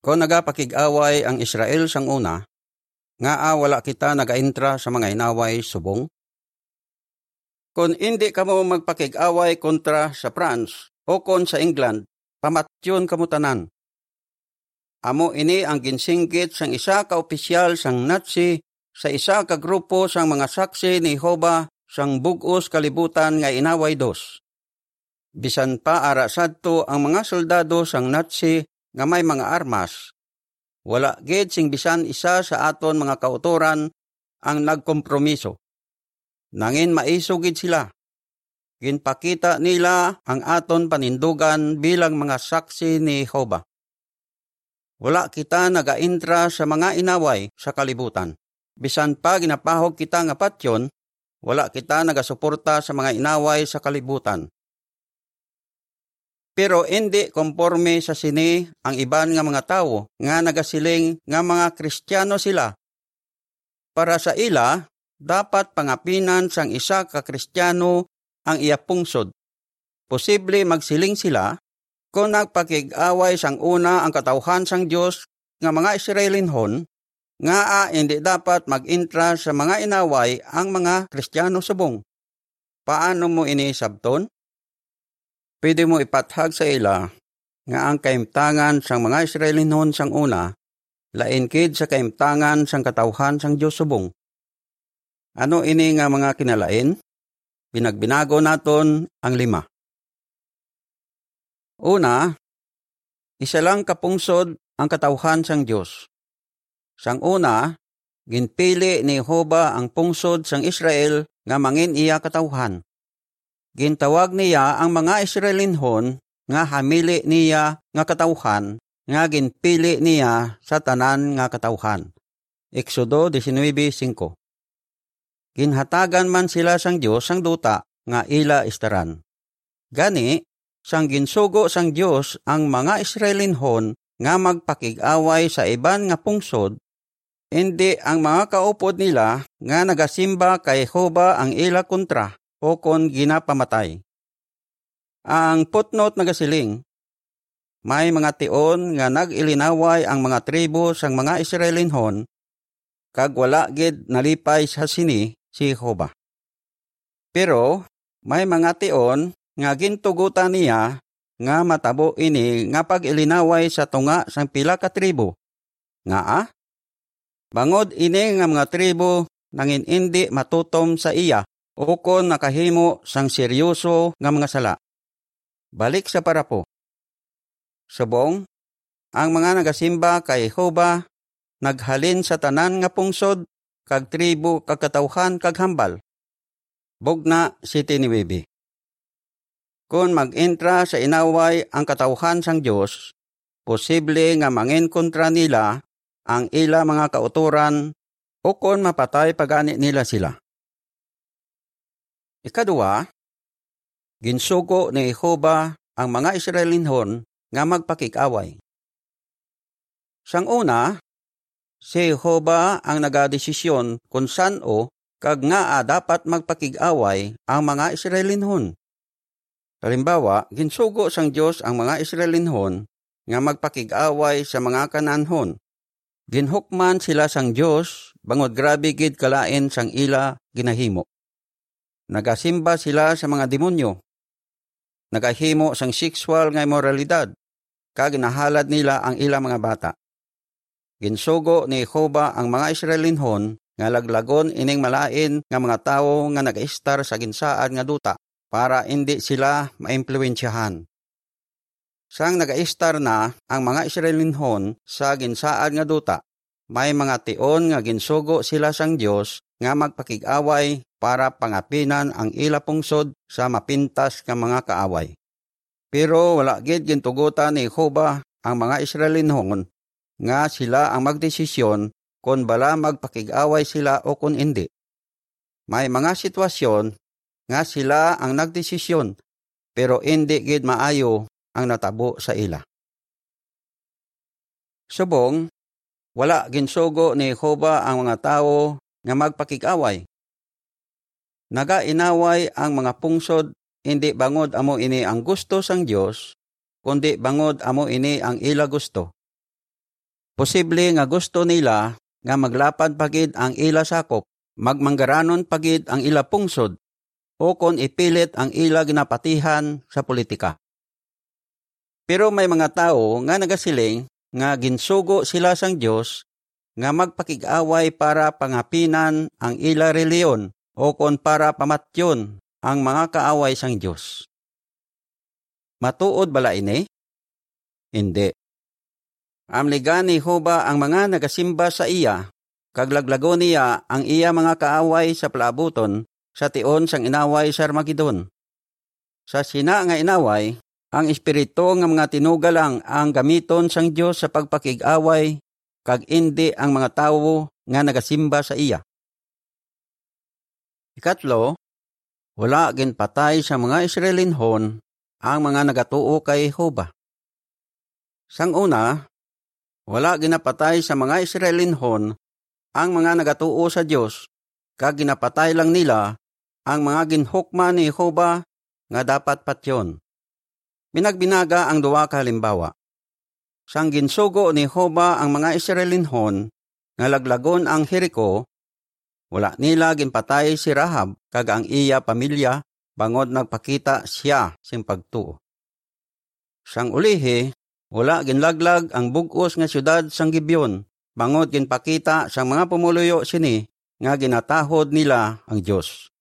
Kung nagapakig-away ang Israel sang una, nga a wala kita nagaintra sa mga inaway subong? Kung hindi kamo magpakig-away kontra sa France o kon sa England, pamatyon kamo tanan. Amo ini ang ginsinggit sang isa ka opisyal sang Nazi sa isa ka grupo sang mga saksi ni Hoba sang bugos kalibutan nga inaway dos. Bisan pa ara sadto ang mga soldado sang Nazi nga may mga armas. Wala gid sing bisan isa sa aton mga kautoran ang nagkompromiso. Nangin maiso gid sila. Ginpakita nila ang aton panindugan bilang mga saksi ni Jehovah. Wala kita nagaintra sa mga inaway sa kalibutan. Bisan pa ginapahog kita nga patyon, wala kita nagasuporta sa mga inaway sa kalibutan. Pero hindi konforme sa sini ang iban nga mga tawo nga nagasiling nga mga Kristiyano sila. Para sa ila, dapat pangapinan sang isa ka Kristiyano ang iya pungsod. Posible magsiling sila kung nagpakig-away sang una ang katawhan sang Dios nga mga Israelinhon nga a hindi dapat mag-intra sa mga inaway ang mga Kristiyano subong. Paano mo ini sabton? Pwede mo ipathag sa ila nga ang kaimtangan sang mga Israelinon sang una, lain kid sa kaimtangan sang katawhan sang Dios subong. Ano ini nga mga kinalain? Binagbinago naton ang lima. Una, isa lang kapungsod ang katawhan sang Dios. Sang una, ginpili ni Hoba ang pungsod sang Israel nga mangin iya katawhan. Gintawag niya ang mga Israelinhon nga hamili niya nga katawhan nga ginpili niya sa tanan nga katawhan. Exodo 19.5 Ginhatagan man sila sang Dios sang duta nga ila istaran. Gani, sang ginsugo sang Dios ang mga Israelinhon nga magpakig-away sa iban nga pungsod, hindi ang mga kaupod nila nga nagasimba kay Hoba ang ila kontra o kon ginapamatay. Ang footnote nagasiling, may mga tion nga nag-ilinaway ang mga tribo sang mga Israelinhon, kag wala gid nalipay sa sini si Jehovah. Pero may mga tion nga gintugutan niya nga matabo ini nga pag-ilinaway sa tunga sang pila ka tribo. Nga ah? Bangod ini nga mga tribo nangin indi matutom sa iya o kon nakahimo sang seryoso nga mga sala. Balik sa parapo. Subong, ang mga nagasimba kay Jehovah naghalin sa tanan nga pungsod kag tribo kag katawhan kag hambal. Bugna City ni Bibi. Kung mag-entra sa inaway ang katawhan sang Dios, posible nga mangin kontra nila ang ila mga kauturan o kon mapatay pagani nila sila. Ikadua, ginsugo ni Jehova ang mga Israelinhon nga magpakikaway. Sang una, si Jehova ang nagadesisyon kung saan o kag nga dapat magpakigaway ang mga Israelinhon. Halimbawa, ginsugo sang Dios ang mga Israelinhon nga magpakigaway sa mga kananhon. Ginhukman sila sang Dios bangod grabe gid kalain sang ila ginahimo. Nagasimba sila sa mga demonyo. Nagahimo sang sexual nga moralidad, kag nahalad nila ang ilang mga bata. Ginsugo ni Jehovah ang mga Israelinhon nga laglagon ining malain nga mga tawo nga nag-istar sa ginsaan nga duta para hindi sila maimpluwensyahan. Sang nag-istar na ang mga Israelinhon sa ginsaan nga duta, may mga tion nga ginsugo sila sang Dios nga magpakig-away para pangapinan ang ila pungsod sa mapintas nga mga kaaway. Pero wala gid gintugutan ni Jehovah ang mga Israelinhon nga sila ang magdesisyon kung bala magpakig-away sila o kung hindi. May mga sitwasyon nga sila ang nagdesisyon pero hindi gid maayo ang natabo sa ila. Subong, wala ginsugo ni Jehovah ang mga tao nga magpakig-away Nagainaway ang mga pungsod, hindi bangod amo ini ang gusto sang Dios, kundi bangod amo ini ang ila gusto. Posible nga gusto nila nga maglapad pagid ang ila sakop, magmanggaranon pagid ang ila pungsod, o kon ipilit ang ila ginapatihan sa politika. Pero may mga tao nga nagasiling nga ginsugo sila sang Dios nga magpakig-away para pangapinan ang ila reliyon o kon para pamatyon ang mga kaaway sang Dios. Matuod bala ini? Hindi. Amligan ni Hoba ang mga nagasimba sa iya, kaglaglago niya ang iya mga kaaway sa palabuton sa tion sang inaway sa Armageddon. Sa sina nga inaway, ang espiritu nga mga tinugalang ang gamiton sang Dios sa pagpakig-away kag indi ang mga tawo nga nagasimba sa iya. Ikatlo, wala gin patay sa mga Israelinhon ang mga nagatuo kay Hoba. Sang una, wala ginapatay sa mga Israelinhon ang mga nagatuo sa Dios kag ginapatay lang nila ang mga ginhukma ni Hoba nga dapat patyon. Binagbinaga ang duwa ka halimbawa. Sang ginsugo ni Hoba ang mga Israelinhon nga laglagon ang Jericho, wala nila ginpatay si Rahab kag ang iya pamilya bangod nagpakita siya sing pagtuo. Sang ulihi, wala ginlaglag ang bugos nga syudad sang Gibeon, bangod ginpakita sa mga pumuluyo sini nga ginatahod nila ang Dios.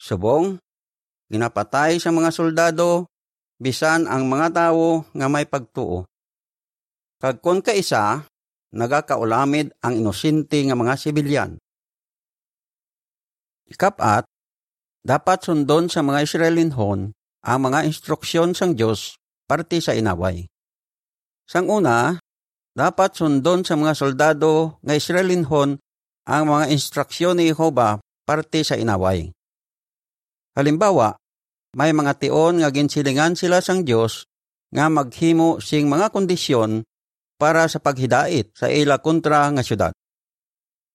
Subong, ginapatay sa mga soldado bisan ang mga tawo nga may pagtuo. Kag kon kaisa, nagakaulamid ang inosente nga mga sibilyan. Ikapat, dapat sundon sa mga Israelinhon ang mga instruksyon sang Dios parte sa inaway. Sang una, dapat sundon sa mga soldado nga Israelinhon ang mga instruksyon ni Jehovah parte sa inaway. Halimbawa, may mga tion nga ginsilingan sila sang Dios nga maghimo sing mga kondisyon para sa paghidait sa ila kontra nga syudad.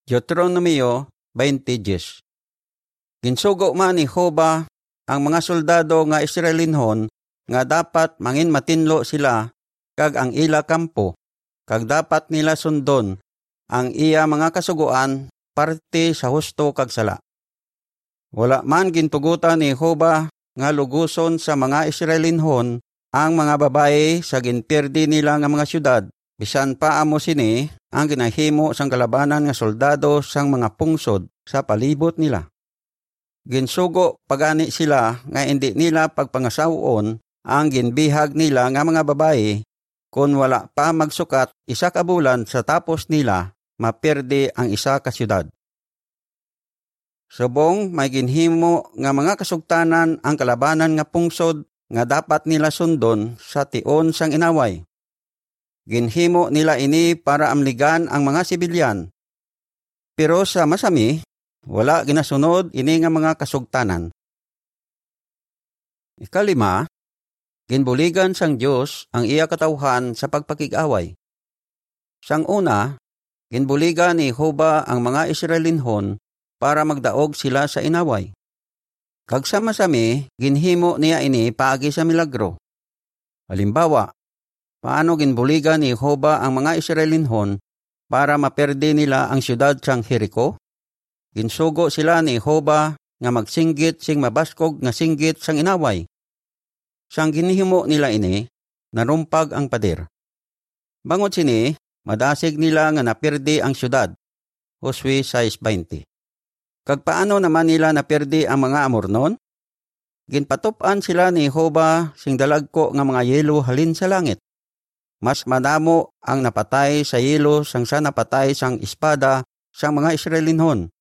Deuteronomio 20:10 Ginsugo man ni Jehovah ang mga soldado nga Israelinhon nga dapat mangin matinlo sila kag ang ila kampo, kag dapat nila sundon ang iya mga kasuguan parte sa husto kag sala. Wala man gintugutan ni Jehovah nga luguson sa mga Israelinhon ang mga babae sa ginperdi nila nga mga syudad, bisan pa amo sini ang ginahimo sang kalabanan nga soldado sang mga pungsod sa palibot nila. Ginsugo pagani sila nga hindi nila pagpangasawon ang ginbihag nila nga mga babae kung wala pa magsukat isa ka bulan sa tapos nila, maperde ang isa ka syudad. Subong may ginhimo nga mga kasugtanan ang kalabanan nga pungsod nga dapat nila sundon sa tion sang inaway. Ginhimo nila ini para amligan ang mga sibilyan. Pero sa masami, wala ginasunod ini nga mga kasugtanan. Ikalima, Ginbuligan sang Dios ang iya katawhan sa pagpakig-away. Sang una, ginbuligan ni Hoba ang mga Israelinhon para magdaog sila sa inaway. Kag sama-sami, ginhimo niya ini paagi sa milagro. Halimbawa, paano ginbuligan ni Hoba ang mga Israelinhon para maperde nila ang siyudad sang Jericho? Ginsugo sila ni Hoba nga magsinggit sing mabaskog nga singgit sang inaway Siyang ginihimo nila ini, narumpag ang pader. Bangot sini, madasig nila nga napirdi ang syudad. Josue 6.20 Kag paano naman nila napirdi ang mga amornon? Ginpatupan sila ni Hoba sing dalagko nga mga yelo halin sa langit. Mas madamo ang napatay sa yelo sang sa napatay sang espada sang mga Israelinhon.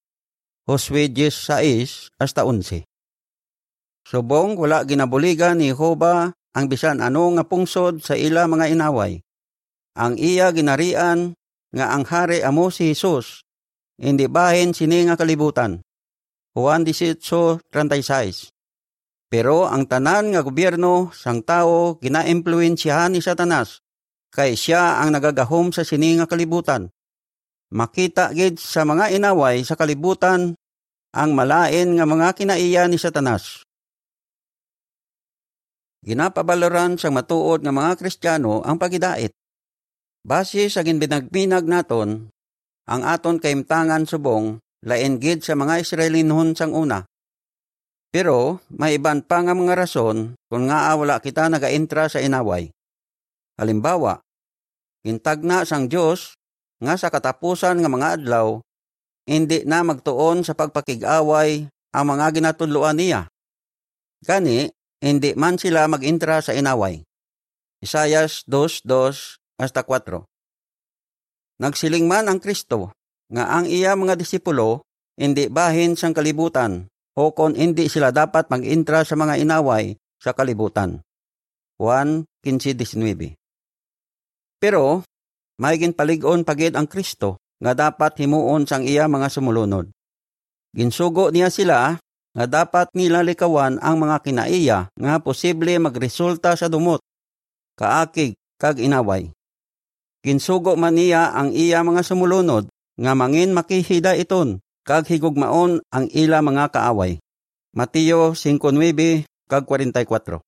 Josue 10.6 hasta 11 Subong wala ginabuligan ni Hoba ang bisan ano nga pungsod sa ila mga inaway. Ang iya ginarian nga ang hari amo si Jesus, hindi bahin sini nga kalibutan. Juan 18.36 Pero ang tanan nga gobyerno sang tao ginaimpluensyahan ni Satanas, kay siya ang nagagahom sa sini nga kalibutan. Makita gid sa mga inaway sa kalibutan ang malain nga mga kinaiya ni Satanas Ginapabaloran sa matuod nga mga Kristiyano ang pagidait. Base sa ginbinagbinag naton, ang aton kaimtangan subong lain gid sa mga Israelinon sang una. Pero may iban pa nga mga rason kung nga wala kita nagaintra sa inaway. Halimbawa, gintagna sang Dios nga sa katapusan nga mga adlaw hindi na magtuon sa pagpakig-away ang mga ginatudloan niya. Gani, hindi man sila magintra sa inaway. Isayas 2.2 hasta 4 Nagsiling man ang Kristo nga ang iya mga disipulo hindi bahin sang kalibutan o kon hindi sila dapat mag-intra sa mga inaway sa kalibutan. 1.15.19 Pero, may ginpaligon pagid ang Kristo nga dapat himuon sang iya mga sumulunod. Ginsugo niya sila nga dapat nila likawan ang mga kinaiya nga posible magresulta sa dumot, kaakig kag inaway. Ginsugo man niya ang iya mga sumulunod nga mangin makihida iton kag higugmaon ang ila mga kaaway. Mateo 5:9 kag 44.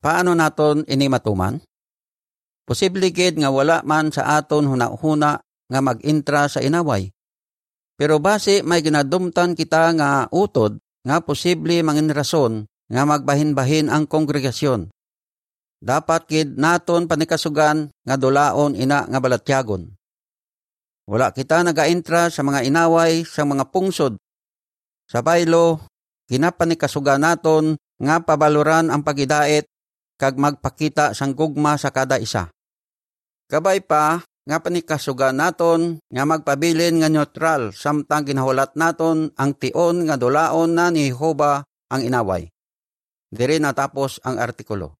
Paano naton ini matuman? Posible gid nga wala man sa aton hunahuna nga mag-intra sa inaway. Pero base may ginadumtan kita nga utod nga posible mangin rason nga magbahin-bahin ang kongregasyon. Dapat gid naton panikasugan nga dulaon ina nga balatyagon. Wala kita nagaintra sa mga inaway sa mga pungsod. Sa baylo, kinapanikasugan naton nga pabaluran ang pagidait kag magpakita sang gugma sa kada isa. Kabay pa, nga panikasugan naton nga magpabilin nga neutral samtang ginahulat naton ang tion nga dulaon na ni Jehova ang inaway. Diri natapos ang artikulo.